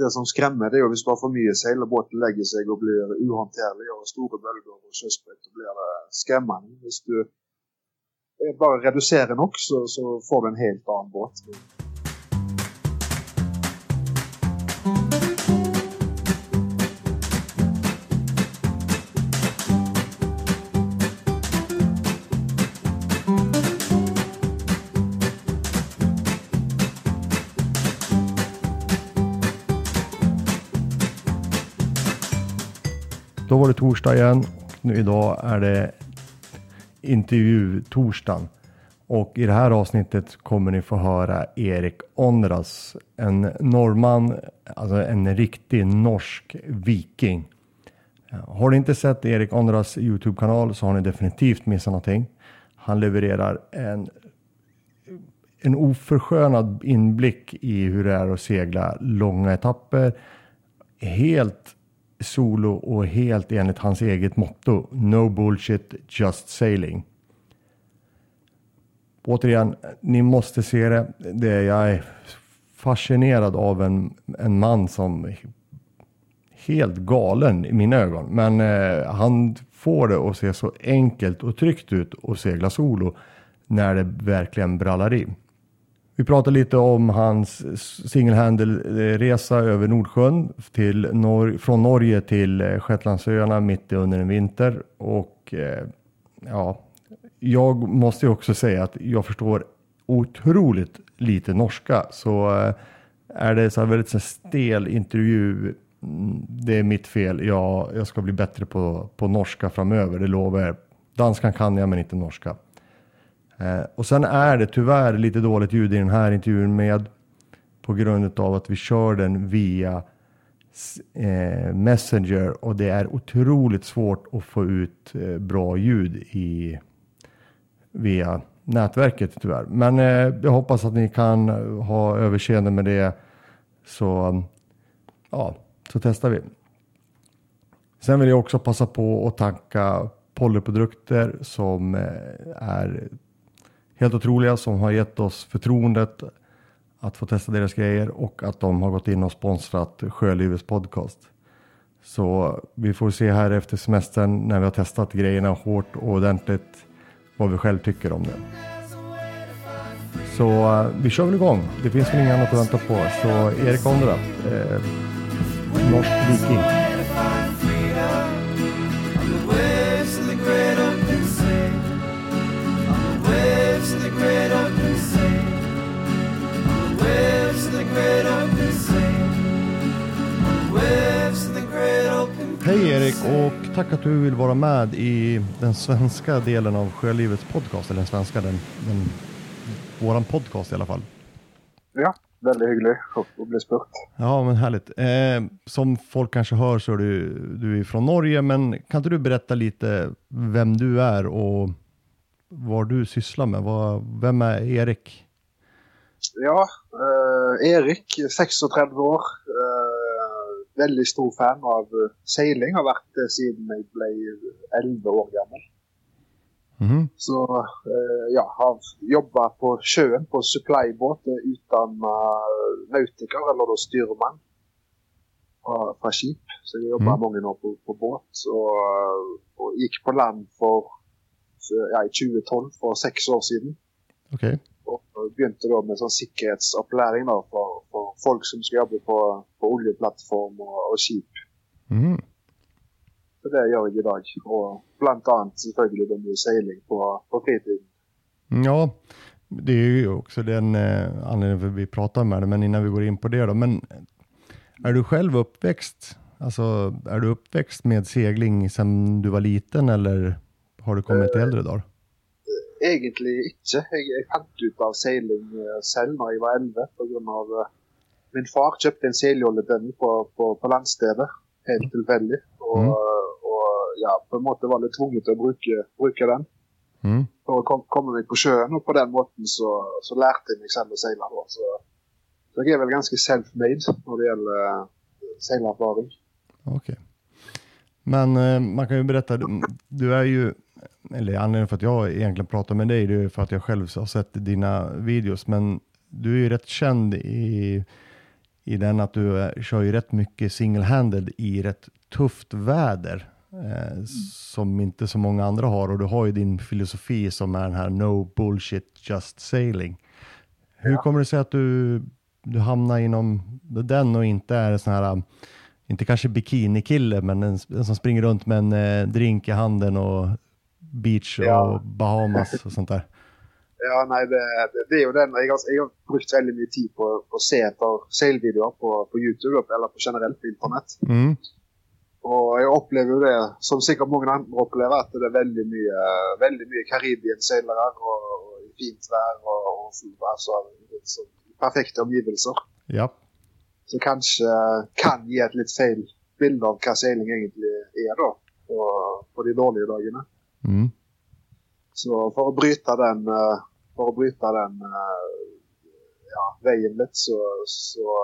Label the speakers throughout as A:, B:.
A: det som skrämmer det är om vi har för mycket seil båten lägger sig och blir ohanterlig och stora bölger och körsbett då blir det skrämmande. Om du bara reducerar den också så får du en helt annan båt.
B: Var det torsdag igen. Nu idag är det intervju-torsdagen. Och i det här avsnittet kommer ni få höra Erik Onras, en norrman, alltså en riktig norsk viking. Har ni inte sett Erik Onras Youtube-kanal så har ni definitivt missat någonting. Han levererar en, en oförskönad inblick i hur det är att segla långa etapper. Helt solo och helt enligt hans eget motto. No bullshit, just sailing. Återigen, ni måste se det. det jag är fascinerad av en, en man som är helt galen i mina ögon. Men eh, han får det att se så enkelt och tryggt ut och segla solo när det verkligen brallar i. Vi pratar lite om hans single handle-resa över Nordsjön till Nor från Norge till eh, Shetlandsöarna mitt under en vinter. Och eh, ja, jag måste ju också säga att jag förstår otroligt lite norska. Så eh, är det så här väldigt så stel intervju, mm, det är mitt fel. Jag, jag ska bli bättre på, på norska framöver, det lovar jag. Danskan kan jag men inte norska. Eh, och sen är det tyvärr lite dåligt ljud i den här intervjun med på grund av att vi kör den via eh, Messenger och det är otroligt svårt att få ut eh, bra ljud i via nätverket tyvärr. Men eh, jag hoppas att ni kan eh, ha överseende med det. Så ja, så testar vi. Sen vill jag också passa på att tacka Polyprodukter som eh, är helt otroliga som har gett oss förtroendet att få testa deras grejer och att de har gått in och sponsrat Sjölivets podcast. Så vi får se här efter semestern när vi har testat grejerna hårt och ordentligt vad vi själv tycker om det. Så eh, vi kör väl igång. Det finns väl inget annat att vänta på. Så Erik Ondra, eh, norsk viking. Hej Erik och tack att du vill vara med i den svenska delen av Sjölivets podcast, eller den svenska, den, den, våran podcast i alla fall.
A: Ja, väldigt hyggligt att bli spurt.
B: Ja, men härligt. Eh, som folk kanske hör så är du, du är från Norge, men kan inte du berätta lite vem du är och vad du sysslar med? Vad, vem är Erik?
A: Ja, eh, Erik, 36 år. Eh, väldigt stor fan av uh, seiling. Har varit det sedan jag blev 11 år gammal. Mm. Så uh, ja, har jobbat på sjön på supplybåt utan uh, nautiker eller då styrman från skip. Så jag jobbar mm. många år på, på båt och, och gick på land för ja, i 2012 för sex år sedan.
B: Okay.
A: Och begynte då med sån säkerhetsuppläring då för, folk som ska jobba på, på oljeplattform och, och skip. Mm. Så det gör jag idag. Och bland annat selvfølgelig då med sailing på, på fritiden.
B: Ja, det är ju också den eh, anledningen för att vi pratar med det. Men innan vi går in på det då. Men är du själv uppväxt? Alltså, är du uppväxt med segling sedan du var liten eller har du kommit till äldre dagar?
A: Egentligen inte. Jag fant ut av seiling själv när jag var 11 på grund av uh, min far köpte en seljolledønn på, på, på landstedet helt tillfälligt. Och, mm. och ja, på en måte var lite tvunget att bruka, bruka den. Mm. För att kom, komma mig på sjön och på den måten så, så lärde jag mig själv att segla då. Så, så jag är väl ganska self-made när det gäller uh, seglarerfaring.
B: Okej. Okay. Men eh, man kan ju berätta, du är ju, eller anledningen för att jag egentligen pratar med dig, det är för att jag själv har sett dina videos, men du är ju rätt känd i, i den att du eh, kör ju rätt mycket single-handed i rätt tufft väder. Eh, som inte så många andra har och du har ju din filosofi som är den här no bullshit just sailing. Hur
A: Ja.
B: kommer det sig att du, du hamnar inom den och inte är en sån här, inte kanske bikinikille, men en, en som springer runt med en eh, drink i handen och beach
A: Ja.
B: och Bahamas och sånt där?
A: Ja, nei, det, det, det er jo den. Jeg har, jeg har brukt veldig mye tid på på å se etter seilvideoer på, på YouTube eller på generelt på internett.
B: Mm.
A: Og jeg opplever jo det, som sikkert mange andre opplever, at det er veldig mye, veldig mye Karibien-seilere og, og fint vær og, og altså, så, perfekte omgivelser.
B: Ja.
A: Som kanskje kan gi et litt feil bilde av hva seiling egentlig er da, på, på de dårlige dagene.
B: Mm.
A: Så for å bryte den, eh, for å bryte den eh, ja, litt, så, så,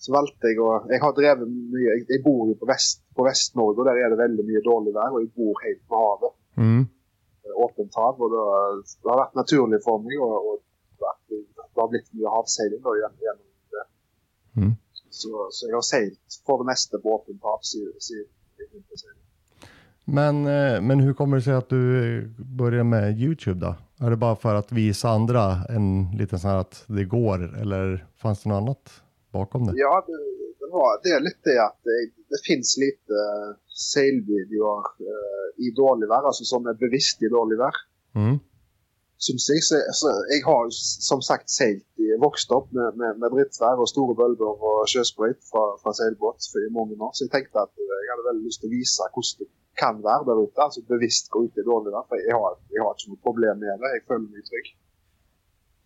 A: så valgte jeg å Jeg har drevet mye Jeg, jeg bor jo på Vest- på Vest-Norge, og der er det veldig mye dårlig vær. Og jeg bor helt med havet.
B: Mm.
A: eh, Åpent hav. Og det, det har vært naturlig for meg. Og, og at det, det har blitt mye havseiling da, gjennom, det.
B: Mm.
A: Så, så jeg har seilt for det meste på åpent hav siden siden jeg begynte å seile.
B: Men, eh, men hur kommer det sig att du börjar med YouTube då? Är det bara för att visa andra en liten sån här att det går eller fanns det något annat bakom det?
A: Ja, det, det, var, det er litt det at det, det finnes lite uh, seilvideoer eh, i dårlig vær, altså som er bevisst i dårlig vær.
B: Mm.
A: Synes jeg, så, så jeg har som sagt seilt i, vokst opp med, med, med drittvær og store bølger og sjøsprøyt fra, fra seilbåt for i mange år. Så jeg tenkte at eh, jeg hadde veldig lyst til å vise hvordan det kan være der ute. altså Bevisst gå ut i dårlig vær. For jeg har, jeg har ikke noe problem med det. Meg trygg.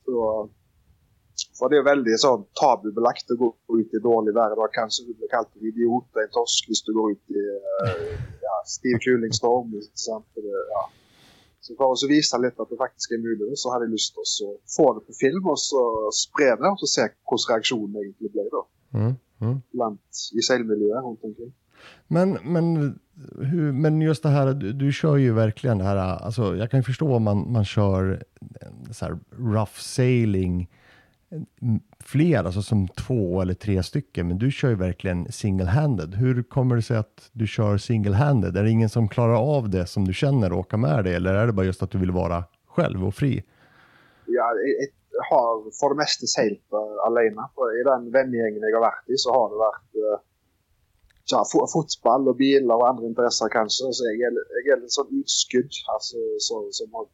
A: Så, for det jo veldig sånn tabubelagt å gå ut i dårlig vær. Da kanskje du blir kalt en idiot en torsk hvis du går ut i eh, ja, stiv kulingstorm. Det, ja. Så for å vise litt at det faktisk er mulig, så hadde jeg lyst til å få det på film og så spre det, og så se hvordan reaksjonen egentlig ble da,
B: Mm. Mm.
A: blant i seilmiljøet rundt omkring.
B: Men, men, hur, men just det här, du, du kör ju verkligen det här, alltså jag kan ju förstå om man, man kör eh, så här rough sailing mm, fler, alltså som två eller tre stycken, men du kör ju verkligen single-handed. Hur kommer det sig att du kör single-handed? Är det ingen som klarar av det som du känner och åka med dig, eller är det bara just att du vill vara själv och fri?
A: Ja, har för det mesta seilt uh, eh, alene. I den vennegjengen jag har varit i, så har det varit eh, uh, ja, fo fotball og biler og andre interesser, kanskje. Så er, jeg er litt sånn utskudd altså, så, som har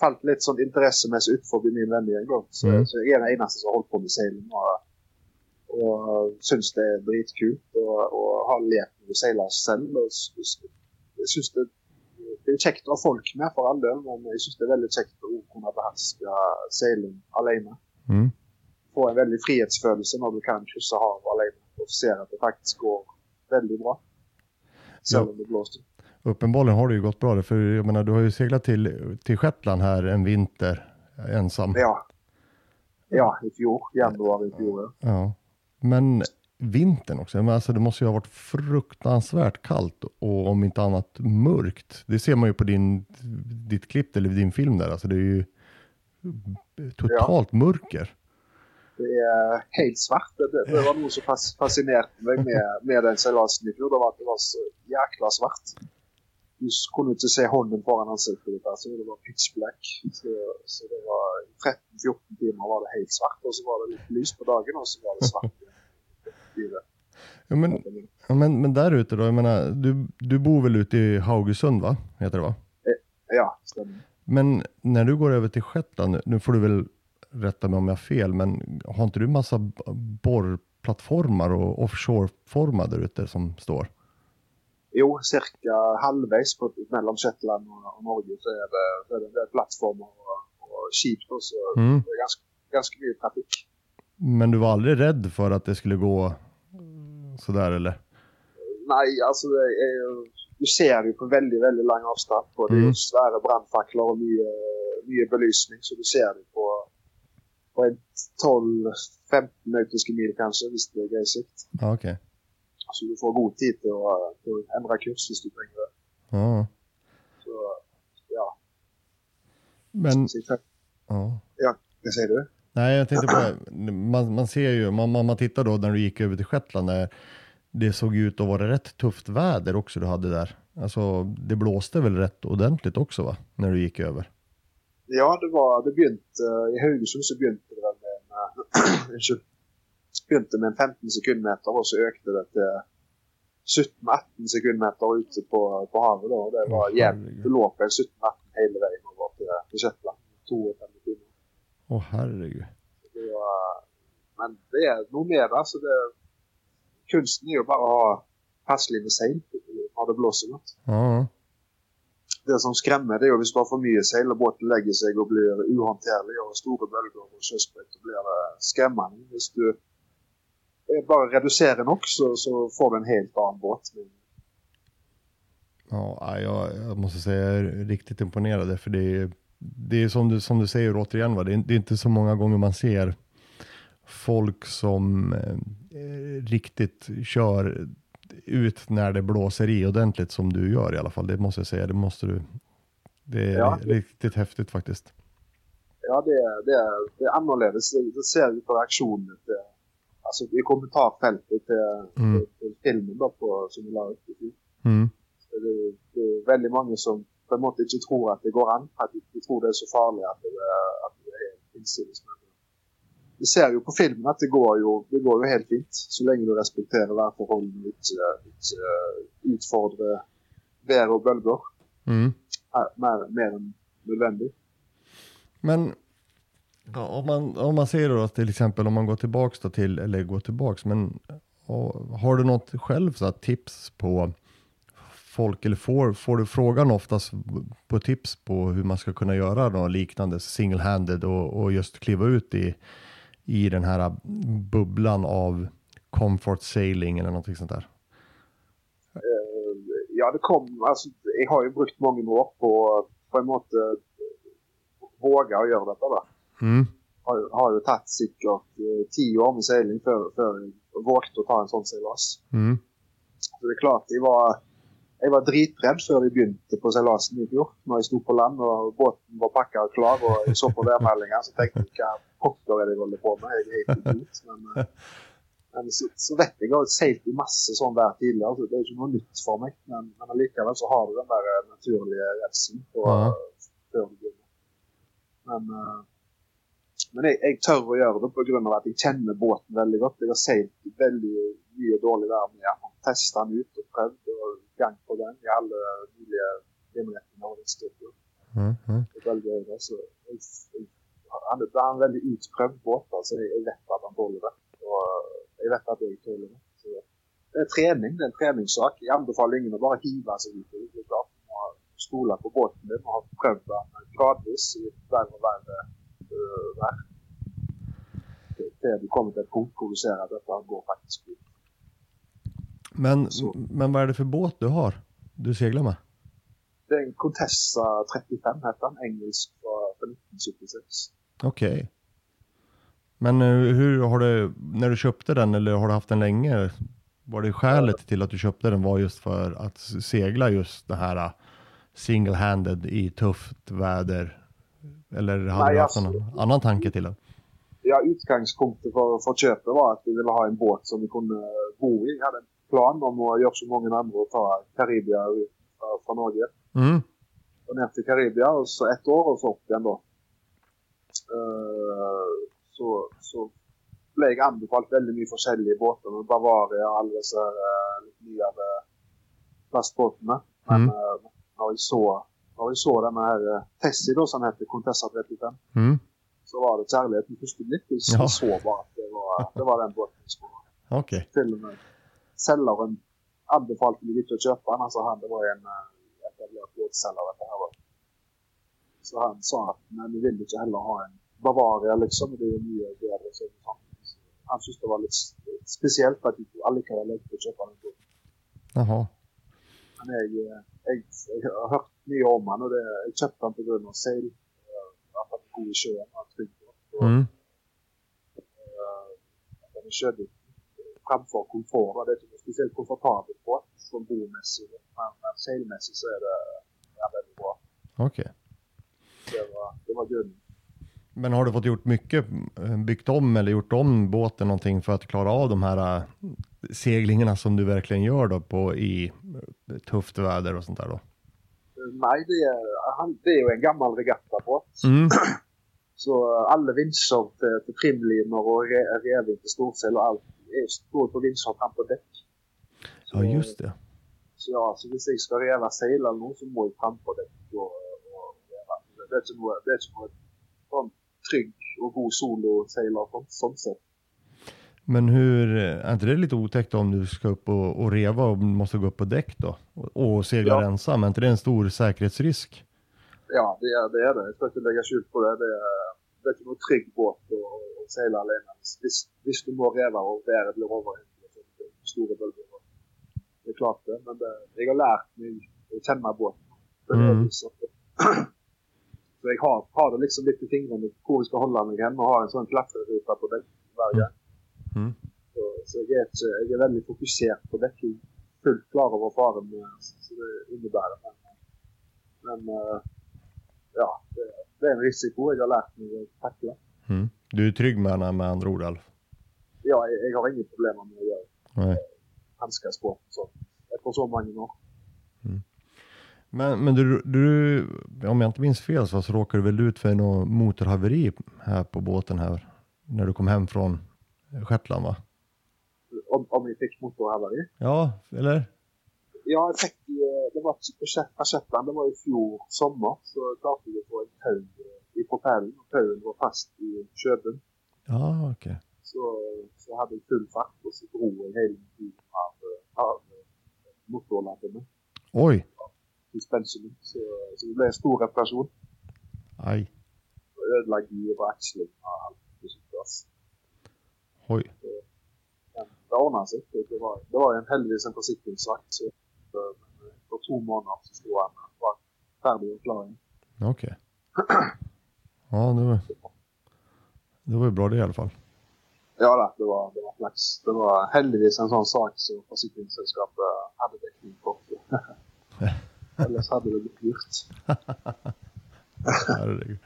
A: falt litt sånn interessemessig utenfor min vennegjeng. da. Så,
B: Mm.
A: så jeg er den eneste som har holdt på med seiling. Og, og syns det er dritkult. Og, og har lært meg å seile selv. Og, s- s- jeg synes det, det er kjekt å ha folk med, for all del, men jeg syns det er veldig kjekt å kunne beherske seiling alene.
B: Mm.
A: Få en veldig frihetsfølelse når du kan krysse havet alene og ser at det faktisk går veldig bra. Selv om det blåser.
B: Uppenbarligen har det ju gått bra, för jag menar, du har ju seglat till, till Shetland här en vinter ensam.
A: Ja. Ja, i fjor. Januar i fjor. ja.
B: Ja, men vintern också. Men alltså det måste ju ha varit fruktansvärt kallt och om inte annat mörkt. Det ser man ju på din, ditt klipp eller din film där. Alltså det är ju totalt mörker.
A: Det er helt svart. Det, det, var noe som fas, fascinerte meg med, med den fjor. Det var at det var så jækla svart. Du kunne ikke se hånden foran ansiktet. Altså, det var pitch black. Så, så det var 13-14 timer var det helt svart, og så var det litt lys på dagen, og så var det svart.
B: Ja, men, ja, men, men där ute då, jag menar, du, du bor väl ute i Haugesund va? Heter det va?
A: Ja, stemmer.
B: Men när du går över till Shetland, nu- nu får du väl rätta mig om jag har fel, men har inte du massa borrplattformar och offshoreformar där ute som står?
A: Jo, cirka halvveis på, mellom Shetland og, og Norge så er det, så er det, og, og skip. da, Så
B: Mm.
A: det er ganske, ganske mye trafikk.
B: Men du var aldrig rädd för att det skulle gå sådär eller?
A: Nei, altså det jo- Du ser jo på veldig veldig lang avstand. Og det jo
B: Mm.
A: svære brannfakler og mye, mye belysning, så du ser det på, på en 12-15 nautiske mil, kanskje, hvis det grei sikt.
B: Ja, okej.
A: Så du får god tid til å, til å endre kurs hvis du trenger det.
B: Ja.
A: Så ja.
B: Men,
A: tenker,
B: ja.
A: hva sier du?
B: Nej, jag tänkte på, man, man ser ju, man, man, tittar då när du gick över till Shetland, där det såg ut att vara rätt tufft väder också du hade där. Alltså, det blåste väl rätt ordentligt också va, när du gick över?
A: Ja, det var, det begynte, i Haugesund så begynte det väl med en, begynte med en 15 sekundmeter och så ökade det till 17-18 sekundmeter ute på, på havet då. Det var
B: Åh,
A: jämnt. Det låg på 17-18 hela vägen över till, till Shetland. Två och fem timmar.
B: Åh herregud.
A: Det var, men det är nog mer alltså det, kunsten är ju bara att ha passlig med seil när det blåser något.
B: Ja,
A: det som skrämmer det är att om du har för mycket seil och båten lägger sig och blir ohanterlig och stora bölger och körsbett då blir det skrämmande. Om du eh, bara reducerar den också så får du en helt annan båt.
B: Ja jag, jag måste säga jag är riktigt imponerad för det är, det är som, du, som du säger återigen, va? Det, är, det är inte så många gånger man ser folk som eh, riktigt kör ut när det blåser i ordentligt som du gör i alla fall. Det måste jag säga. Det måste du. Det är
A: Ja.
B: riktigt häftigt faktiskt.
A: Ja, det är, det är, det är annorlunda. Det ser vi på reaktionen. Det, alltså i kommentarfältet till,
B: Mm.
A: till filmen då på, som vi la upp. i fjol.
B: Mm.
A: Det, det är väldigt många som på en måte inte tror att det går an. Att de, de tror det är så farligt att det är, att det är helt hinsides. Vi ser ju på filmen att det går ju, det går ju helt fint. Så länge du respekterar värförhållanden och inte, inte eh, utfordrar väder och bölger
B: Mm.
A: mer, mer än nödvändigt.
B: Men ja, om, man, om man ser då att till exempel om man går tillbaks då till, eller går tillbaks, men ja, har du något själv så här, tips på folk, eller får, får du frågan oftast på tips på hur man ska kunna göra något liknande single-handed och, och just kliva ut i, i den här bubblan av comfort sailing eller någonting sånt där?
A: Eh, ja, det kom, alltså, jag har ju brukt många år på, på en måte våga och göra detta. Va?
B: Mm.
A: Har, har ju tagit säkert eh, tio år med sailing för, för jag vågade ta en sån seilas.
B: Mm.
A: Så det är klart, jag var, jag var driträdd för vi begynte på seilasen i fjol. När jag stod på land och båten var packad och klar och jag såg på värmehandlingar så tänkte jag vilka pockor är det jag håller på med. Jag är helt idiot. Men, eh, men så, så vet jag, jag har seilt i massor sån där tidigare. Så det är ju något nytt för mig. Men, men likaväl så har du den där eh, naturliga rädslan på
B: Ja.
A: för det börjar. Men, eh, men jag, jag tør å gjøre det på grund av att jag känner båten väldigt gott. Jag har seilt väldigt mycket dålig värme. Jag har testat den ut och prövat och gang på gang i alla möjliga vindriktningar och vindstyrkor.
B: Mm. Mm.
A: Så jag, jag, han, han är en väldigt utprövad båt. Alltså jag, jag vet att han tåler det. Och jag vet att jag tåler det. Så det är träning. Det är en träningssak. Jag anbefaller ingen att bara hiva sig ut. Det är klart. Man har stolat på båten. Man har prövat den gradvis i värre och värre uh, värld. Till du kommer till ett punkt där du ser att detta går faktiskt ut.
B: Men,
A: Så.
B: men vad är det för båt du har? Du seglar med?
A: Det är en Contessa 35 hette den. Engelsk för 1976.
B: Okej. Men eh, hur har du, när du köpte den eller har du haft den länge? Var det skälet till att du köpte den var just för att segla just det här eh, single-handed i tufft väder? Eller hade
A: Nej,
B: du haft
A: alltså-
B: någon annan tanke till den?
A: ja, utgangspunktet för, för köpet var att vi ville ha en båt som vi kunde bo i. Vi hade en plan att göra som många andra och ta Karibia eh, från Norge
B: Mm.
A: och ner till Karibia och så ett år och så upp igen då. Eh, så, så blev jag anbefallt väldigt mycket försäljning i båtar med Bavaria och alla dessa uh, lite nyare plastbåtarna. Men
B: Mm.
A: uh, när vi såg när vi såg den här uh, Tessie då som hette Contessa 35
B: Mm.
A: så var det kärlek med första blick. Vi
B: Ja.
A: såg bara att det var, det var den båten skulle ha.
B: Okej.
A: Till och med säljaren anbefallde mig lite att köpa den. Alltså han, det var en uh, etablerad båtsäljare det här var. Så han sa att nej, ni vill inte heller ha en Bavaria liksom. Det är ju nya väder och så. Så Han tyckte det var lite speciellt att vi aldrig kan lägga på att köpa den.
B: Jaha.
A: Men jag, eh, jag, har hört mycket om han och det, jag köpte han på grund av sail. eh, Att han är god i sjön och. Och,
B: Mm.
A: att den är framför komfort. och Det är inte speciellt komfortabelt på som bomässigt. Men men sailmässigt så är det ja, väldigt bra.
B: Okej.
A: Det var, det var grunden.
B: Men har du fått gjort mycket, eh, byggt om eller gjort om båten någonting för att klara av de här eh, seglingarna som du verkligen gör då på i eh, tufft väder och sånt där då?
A: Nej, det är, han, det är ju en gammal regattabåt.
B: Mm.
A: Så alla vinscher till, trimlinor och re, reving till storsail och allt är på vinscher fram på däck. Så,
B: Ja, just det.
A: Så ja, så skal reve seil eller noe, så må jeg fram på däck og, og reve. Det ikke noe, det noe sånn trygg och god soloseiler sånn, sånn sett.
B: Men hur, är inte det lite otäckt om du ska upp och, och reva och måste gå upp på däck då? Och, och segla
A: Ja.
B: ensam, är inte det en stor säkerhetsrisk?
A: Ja, det är det. Er det. Jeg skal ikke legge skjul på det. Det er, er ikke noe trygg båt å, å seile alene. Hvis, hvis du må reve og været blir overhengende, så er det store bølger. Det er klart det, men det, jeg har lært meg å kjenne båten.
B: Mm.
A: så, så jeg har, har det liksom litt i fingrene hvor jeg skal holde meg hen, og har en sånn klatreruta på dekk hver gang.
B: Mm.
A: Så, så jeg, er ikke, jeg er veldig fokusert på dekk. Jeg er fullt klar over faren som det innebærer. Men, men eh, ja, det, er en risiko har lært meg å takle.
B: Mm. Du är trygg med henne med andra ord Alf?
A: Ja, jeg har ingen problemer med gjøre
B: Nej.
A: hanskar på så, etter så mange år.
B: Men, men du, du, om jag inte minns fel så, så råkade du väl ut för något motorhaveri här på båten här när du kom hem från Shetland va?
A: Om, om jeg fikk motorhavari?
B: Ja, eller?
A: Ja, jeg fikk, eh, det var på på Shetland, det var i fjor sommer. Så å få en tau eh, i propellen. og Tauen var fast i sjøbunnen.
B: Ja, okej.
A: Så, så hadde jeg full fart, og så dro jeg hele tiden av, av motorlampene.
B: Oj,
A: suspensionen. Så, så det ble en stor reparasjon.
B: aj,
A: aksling og alt. på sin plass.
B: oj.
A: Men det ordna seg. Det, var, det var en, heldigvis en forsikringssak. Så for, for to måneder så sto han var ferdig og klar.
B: Okej. Ja, det var, det var ju bra det i alla fall.
A: Ja det var, det var flaks. Det var heldigvis en sånn sak som forsikringsselskapet hadde dekning på. Ellers hadde det blitt dyrt.
B: Herregud.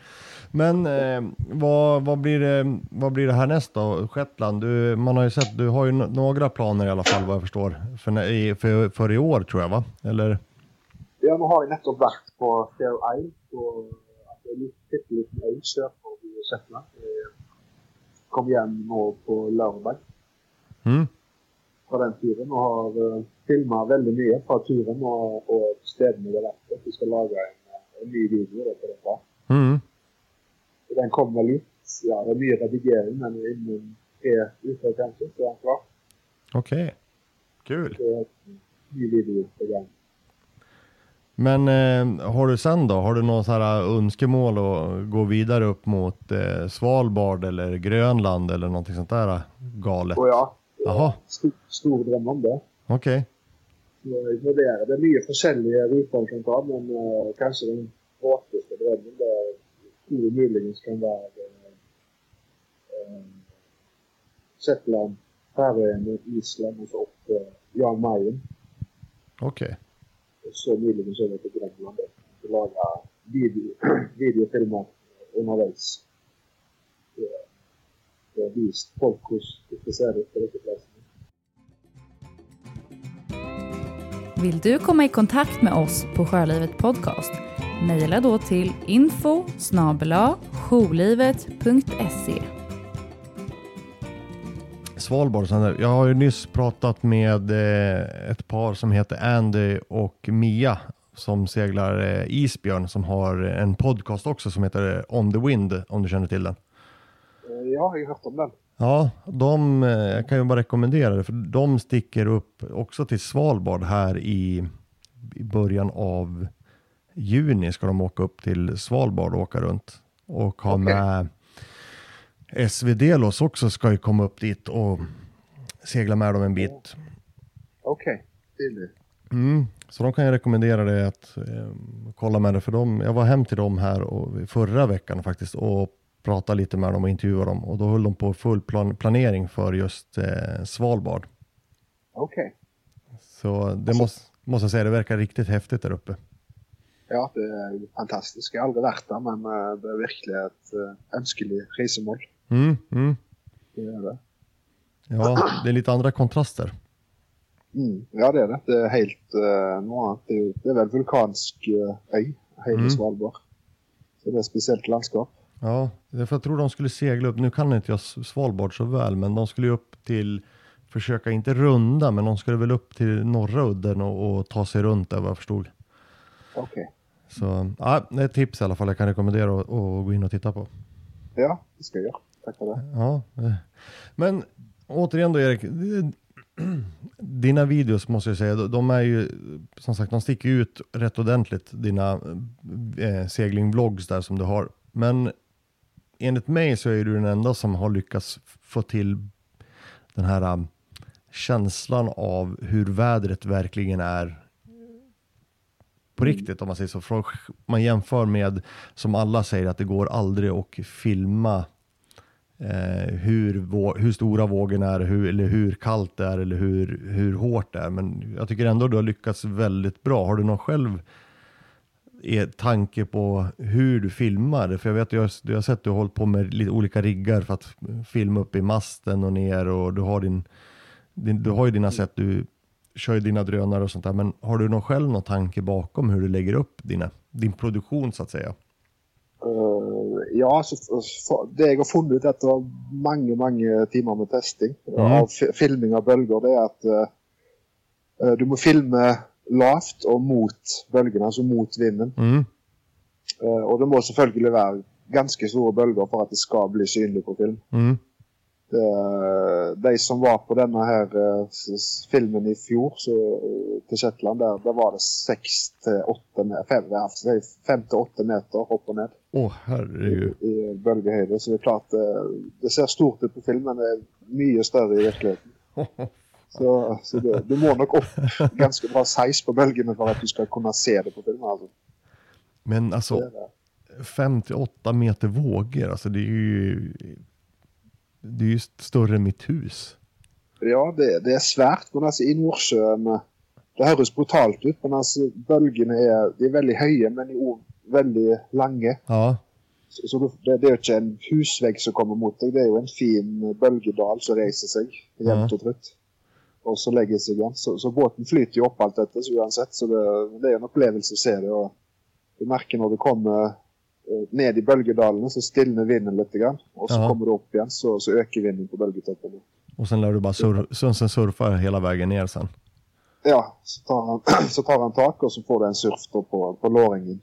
B: Men eh, vad, vad, blir det, vad blir det härnäst då? Shetland, du, man har ju sett, du har ju några planer i alla fall vad jag förstår. För, för, för i år tror jag va? Eller?
A: Ja, nå har jeg nettopp vært på Fair Isle. På altså, en liten- bitte liten øy sør for Shetland. Jeg kom hjem nå på lørdag
B: Mm?
A: fra den turen og har uh, filma veldig mye fra turen og, og stedene vi har vært på. Vi skal lage en, en ny video på dette.
B: Mm.
A: Den kommer litt. Ja, det er mye redigering, men tre uker kanskje så er den klar.
B: Okej, kul.
A: Så er ny video på gang.
B: Men eh, har du sen då, har du något så här önskemål att gå vidare upp mot eh, Svalbard eller Grönland eller någonting sånt där eh, galet?
A: Og ja,
B: Jaha,
A: stor, stor drøm om det.
B: okej.
A: Vurderer. Det er mye forskjellige ruter kan ta, men eh, kanskje den våteste drømmen det tror jeg muligens kan være uh, Shetland, Færøyene, Island og så opp til Jan Mayen.
B: Okej.
A: Og så muligens over til Grønland. da. Og Lage video, videofilmer underveis. Det det er vist folk hos disse plassene.
C: Vill du komma i kontakt med oss på Sjölivet Podcast? Mejla då till info jourlivet.se.
B: Svalbard. Jag har ju nyss pratat med eh, ett par som heter Andy och Mia som seglar eh, Isbjörn som har en podcast också som heter On the Wind om du känner till den.
A: Eh, Ja, jeg har hørt om den.
B: Ja, de eh, jag kan ju bara rekommendera det för de sticker upp också till Svalbard här i, i början av juni ska de åka upp till Svalbard och åka runt och ha
A: Okej.
B: med SV Delos också ska ju komma upp dit och segla med dem en bit.
A: OK. Stilig.
B: Mm, så de kan jag rekommendera dig att eh, kolla med det för dem. Jag var hem till dem här och, förra veckan faktiskt och pratade lite med dem och intervjuade dem och då höll de på full plan, planering för just eh, Svalbard.
A: OK.
B: Så det måste, måste jag säga, det verkar riktigt häftigt där uppe.
A: Ja, det er fantastisk. Jeg har aldri vært der, men eh, det er virkelig et eh, ønskelig reisemål.
B: Mm, mm.
A: Det er det.
B: Ja, det är lite andra kontraster.
A: Mm. Ja, det er det. Det er helt uh, noe annet. Det er, jo- det er vel vulkansk eh, øy, hele
B: Mm.
A: Svalbard. Så det er et spesielt landskap.
B: Ja, för jag tror de skulle segla upp, nu kan inte jag Svalbard så väl, men de skulle upp till, försöka inte runda, men de skulle väl upp till norra udden och, och ta sig runt där vad jag förstod.
A: Ok.
B: Så ja, det är ett tips i alla fall jag kan rekommendera att, att gå in och titta på.
A: Ja, det skal jeg gjøre. Takk for det.
B: Ja, eh. men återigen då Erik, dina videos måste jag säga, de- är ju som sagt, de sticker ut rätt ordentligt, dina eh, seglingvlogs där som du har. Men enligt mig så är du den enda som har lyckats få till den här um, känslan av hur vädret verkligen är på riktigt om man säger så. Från, man jämför med, som alla säger, att det går aldrig att filma eh, hur, hur stora vågorna är, hur, eller hur kallt det är eller hur, hur hårt det är. Men jag tycker ändå du har lyckats väldigt bra. Har du någon själv är tanke på hur du filmar? För jag vet, jag, jag har sett att du har hållit på med lite olika riggar för att filma upp i masten och ner och du har din, din du har ju dina sätt, du kör ju dina drönare och sånt där. Men har du någon själv någon tanke bakom hur du lägger upp dina, din produktion så att säga?
A: Eh, ja, så, så, det jeg har funnet ut etter mange mange timer med testing
B: Mhm.
A: av fi- filming av bølger, det er at eh, du må filme lavt og mot bølgene, altså mot vinden.
B: Mm.
A: Eh, og det må selvfølgelig være ganske store bølger for at det skal bli synlig på film.
B: Mm.
A: Det, de som var på denne her eh, filmen i fjor så, eh, til Shetland, der, der var det seks til åtte me- fem, ja, fem til åtte meter opp og ned.
B: Åh herregud.
A: i bølgehøyde. Så det er klart eh, det ser stort ut på film, men det er mye større i virkeligheten. Så, så det, du må nok opp ganske bra size på bølgene for at du skal kunne se det på film. Altså.
B: Men alltså,
A: Det er det.
B: 5 till 8 meter vågor, alltså det är ju, det är ju större än mitt hus.
A: Ja, det, det er svært, men altså, i Nordsjøen eh, Det høres brutalt ut, men altså, bølgene er, de er veldig høye, men også veldig lange.
B: Ja,
A: Så, så det, det er jo ikke en husvegg som kommer mot deg, det er jo en fin bølgedal som reiser seg jevnt og trutt. Og så legger seg igjen. Så, så båten flyter jo opp alt dette så uansett, så det, det er en opplevelse å se det. og Du merker når du kommer ned i bølgedalene, så stilner vinden litt. Grann, og så
B: Ja.
A: kommer du opp igjen, så, så øker vinden på bølgetoppene.
B: och sen lär du bara sur, sen, surfa hela vägen ner sen.
A: Ja, så tar, han, så tar han tak, og så får du en surf på, på låringen.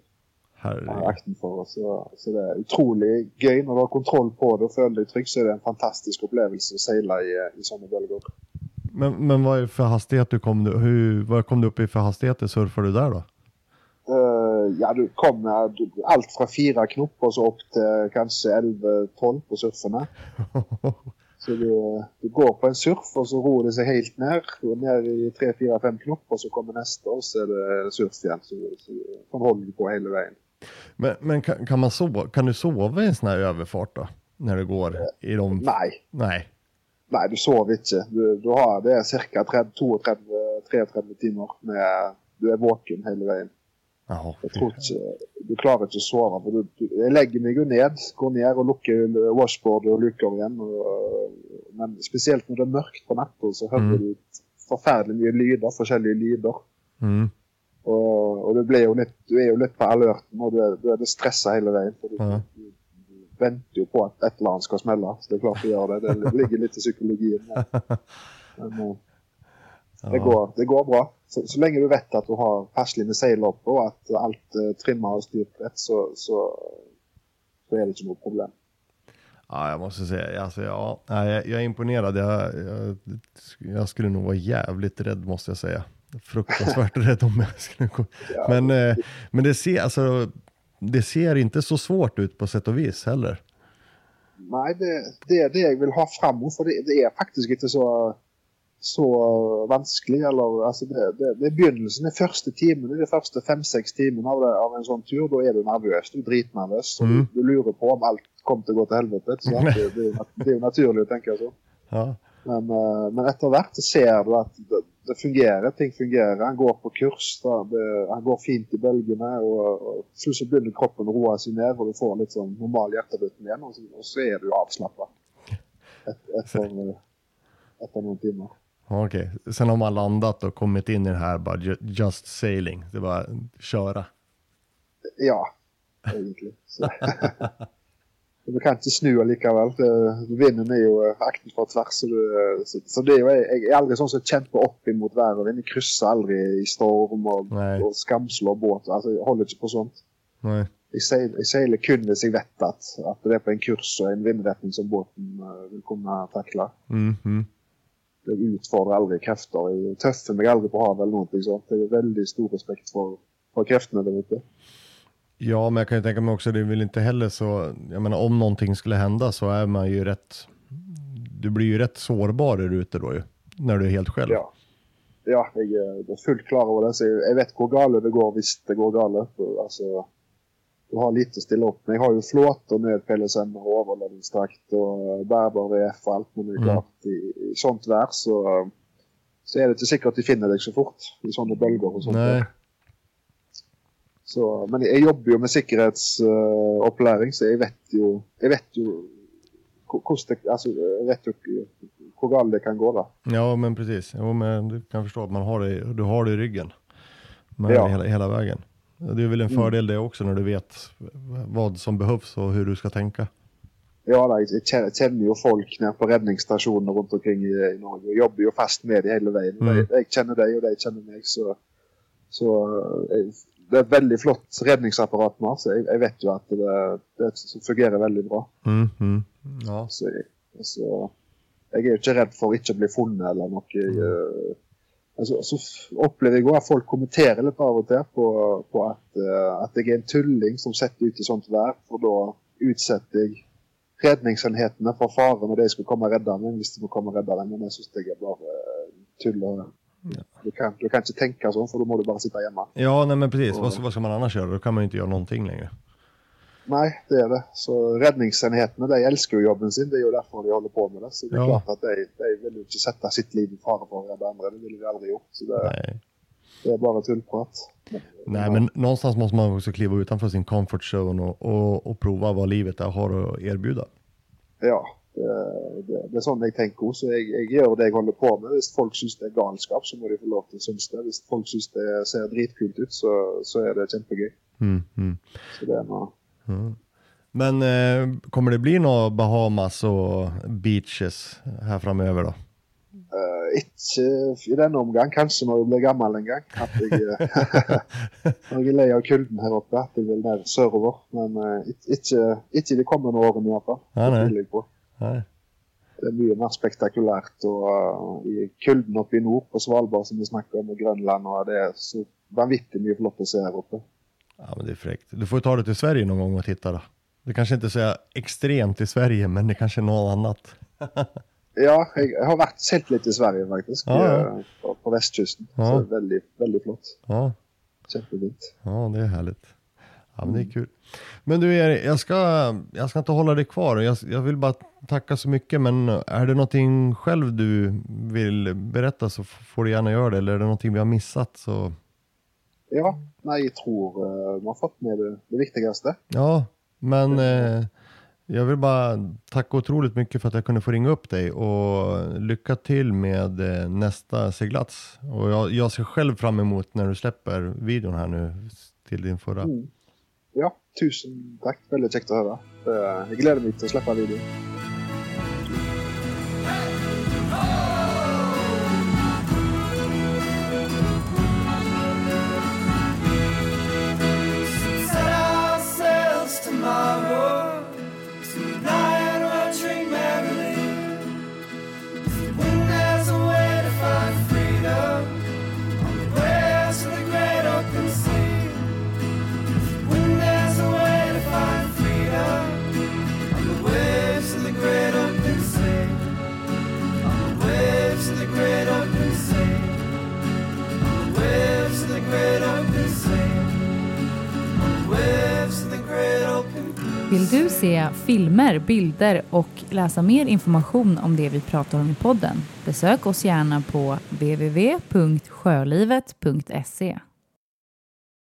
B: Herregud.
A: av akten for oss. Så, så det er utrolig gøy. Når du har kontroll på det og føler deg trygg, så er det en fantastisk opplevelse å seile i, i sånne bølger.
B: Men, men vad är för hastighet du kom, du- hur, vad kom du upp i för hastigheter surfar du där då?
A: Eh, ja, du kommer du, alt fra fire knop og så opp til kanskje 11-12 på surfene. Så du, du går på en surf, og så ror det seg helt ned. og Ned i 3-4-5 knop, og så kommer neste, og så er det surf igjen. Så, så sånn holder du på hele veien.
B: Men, men kan, kan, man sova, kan du sova i en sån här överfart då? När det går i de...
A: Nei.
B: Nej.
A: Nei, du sover ikke. Du, du har, det ca. 32-33 timer med Du er våken hele veien.
B: Jaha.
A: Tror ikke, Du klarer ikke å sove. for du, du, Jeg legger meg jo ned, går ned og lukker washboardet og luker igjen. Og, men spesielt når det er mørkt på natta, så hører
B: Mm.
A: du forferdelig mye lyder, forskjellige lyder.
B: Mm.
A: Og, og du, blir jo litt, du er jo litt på alerten, og du er, du er det stressa hele veien. For du,
B: Ja.
A: du, du venter jo på at et eller annet skal smelle. Så det er klart å gjøre det. Det ligger litt i psykologien. Men, men eh, det, går, det går bra. Så, så lenge du vet at du har passelig med seil oppe, og at alt uh, trimmer og styrt rett, så, så, så är det inte något problem.
B: Ja, jag måste säga, alltså, ja, jag, jag är imponerad. Jag, jag, jag skulle nog vara jävligt rädd måste jag säga. Fruktansvärt rädd om jag skulle gå.
A: Ja.
B: Men, eh, men det, ser, alltså, det ser inte så svårt ut på sätt och vis heller.
A: Nej, det, det är det jag vill ha framåt, för det, det är faktiskt inte så, så vanskelig. Eller, altså det, det, det er begynnelsen, de første timene, de første fem-seks timene av, av en sånn tur. Da er du nervøs. Du er dritnervøs.
B: Mm.
A: Du, du lurer på om alt kommer til å gå til helvete. Det, det, er jo naturlig å tenke sånn.
B: Ja.
A: Men, eh, men etter hvert ser du at det, det fungerer. Ting fungerer. Han går på kurs. Da. Det, han går fint i bølgene. og, og så begynner kroppen å roe seg ned, og du får litt sånn normal hjerterytme igjen. Og så, og så er du avslappa et, etter, etter noen timer.
B: Okej, sen har man landat och kommit in i det här bara ju- just sailing. Det var köra.
A: Ja, egentlig. Så. Du kan ikke snu allikevel. Det- Vinden er jo akten fra tvers. Så, du, så, så det er jo, jeg, jeg er aldri sånn som kjemper opp imot været og vind. Jeg krysser aldri i storm og,
B: Nei.
A: og skamslår båt. Altså, jeg holder ikke på sånt.
B: Nej.
A: Jeg seiler, jeg seiler kun hvis jeg vet at, at det er på en kurs og en vindretning som båten eh, vil kunne takle.
B: Mm, mm.
A: Jeg utfordrer aldri krefter. Jeg tøffer meg aldri på havet eller noe sånt. Jeg har veldig stor respekt for, for kreftene der ute.
B: Ja, men jag kan ju tänka mig också, det är väl inte heller så, jag menar om någonting skulle hända så är man ju rätt, du blir ju rätt sårbar där ute då ju, när du är helt själv.
A: Ja. ja, jeg er fullt klar over det. Så jeg vet hvor gale det går hvis det går gale. For, du har lite å stille opp med. Jeg har jo flåter, nødpellesender, overlevningsdrakt og bærbar VF og alt. Men det
B: Mm.
A: klart, i, i sånt vær så, så er det ikke sikkert de finner deg så fort i sånne bølger. og sånt.
B: Nej,
A: Så, men jeg jobber jo med sikkerhetsopplæring, så jeg vet jo, jeg vet jo hvor- hvordan altså, vet jo hvor galt det kan gå. da.
B: ja men precis. Jo, men du kan förstå att man har det, du har det i ryggen. Med
A: Ja.
B: hela, hela vägen. Det är väl en fördel det också när du vet vad som behövs och hur du ska tänka.
A: Ja, kjenner, kjenner jo folk nede på redningsstasjoner rundt omkring i, Norge. og jobber jo fast med dem hele veien.
B: Mm.
A: Jeg kjenner dem, og de kjenner meg. Så, så jeg, det et veldig flott redningsapparat vi har. Så jeg, jeg vet jo at det, det fungerer veldig bra.
B: Mm, mm. Ja.
A: Så, så jeg er jo ikke redd for ikke å bli funnet eller noe. Jeg, eh, altså, så opplever jeg også at folk kommenterer litt av og til på, på at, eh, at jeg er en tulling som setter ut i sånt vær. For da utsetter jeg redningsenhetene for fare når de skal komme og redde meg. hvis de må komme og redde dem. Men det syns jeg er bare eh, tull. og- Du, kan, du kan ikke tenke sånn, for da må du bare sitte hjemme.
B: Ja, nej men precis. Vad, ska- vad ska man annars göra? Då kan man ju inte göra någonting längre.
A: Nei, det er det. Så redningsenhetene de elsker jo jobben sin. Det er jo derfor de holder på med det. Så det er
B: Ja.
A: klart at de, de vil jo ikke sette sitt liv i fare for å redde andre. Det ville de aldri gjort. Så det,
B: Nej.
A: det er bare tullprat.
B: Nej, men någonstans måste man också kliva utanför sin comfort zone och, och, och prova vad livet är, har att erbjuda.
A: Ja, det, det, det er sånn jeg tenker også. Så jeg, jeg gjør det jeg holder på med. Hvis folk syns det er galskap, så må de få lov til å synes det. Hvis folk syns det ser dritkult ut, så, så er det kjempegøy.
B: Mm, mm.
A: Så det er noe
B: Mm. Men eh, kommer det bli några Bahamas och beaches här framöver då?
A: Eh, ikke i denne omgang, kanskje når jeg blir gammel en gang. At jeg, eh, jeg er lei av kulden her oppe, at jeg vil ned sørover. Men eh, ikke, ikke i de kommende årene i hvert fall.
B: Ja,
A: Det på.
B: Nej.
A: Er mye mer spektakulært. og eh, I kulden oppe i nord, på Svalbard som vi snakker om, og Grønland, og det er så vanvittig mye flott å se her oppe.
B: Ja, men det är fräckt. Du får ta dig till Sverige någon gång och titta då. Det kanske inte är så extremt i Sverige, men det kanske är något annat.
A: Ja, jeg har vært seilt litt i Sverige, faktisk.
B: Ja,
A: eh, På, på vestkysten.
B: Ja.
A: Så det veldig, veldig flott.
B: Ja,
A: Kjempefint.
B: ja det är härligt. Ja, men det är kul. Men du Erik, jag ska, jag ska inte hålla dig kvar. Jag, jag vill bara tacka så mycket, men är det någonting själv du vill berätta så får du gärna göra det. Eller är det någonting vi har missat så
A: Ja, nei, jeg tror eh, har fått med det, det viktigste.
B: Ja, men eh, jag vill bara tacka otroligt mycket för att jag kunde få ringa upp dig och lycka till med eh, nästa seglats. Och jag, jag ser själv fram emot när du släpper videon här nu till din förra.
A: Mm. Ja, tusen takk. Veldig kjekt å høre. Eh, Jeg gleder meg til å slippe
C: Vill du se filmer, bilder och läsa mer information om det vi pratar om i podden? Besök oss gärna på www.sjölivet.se.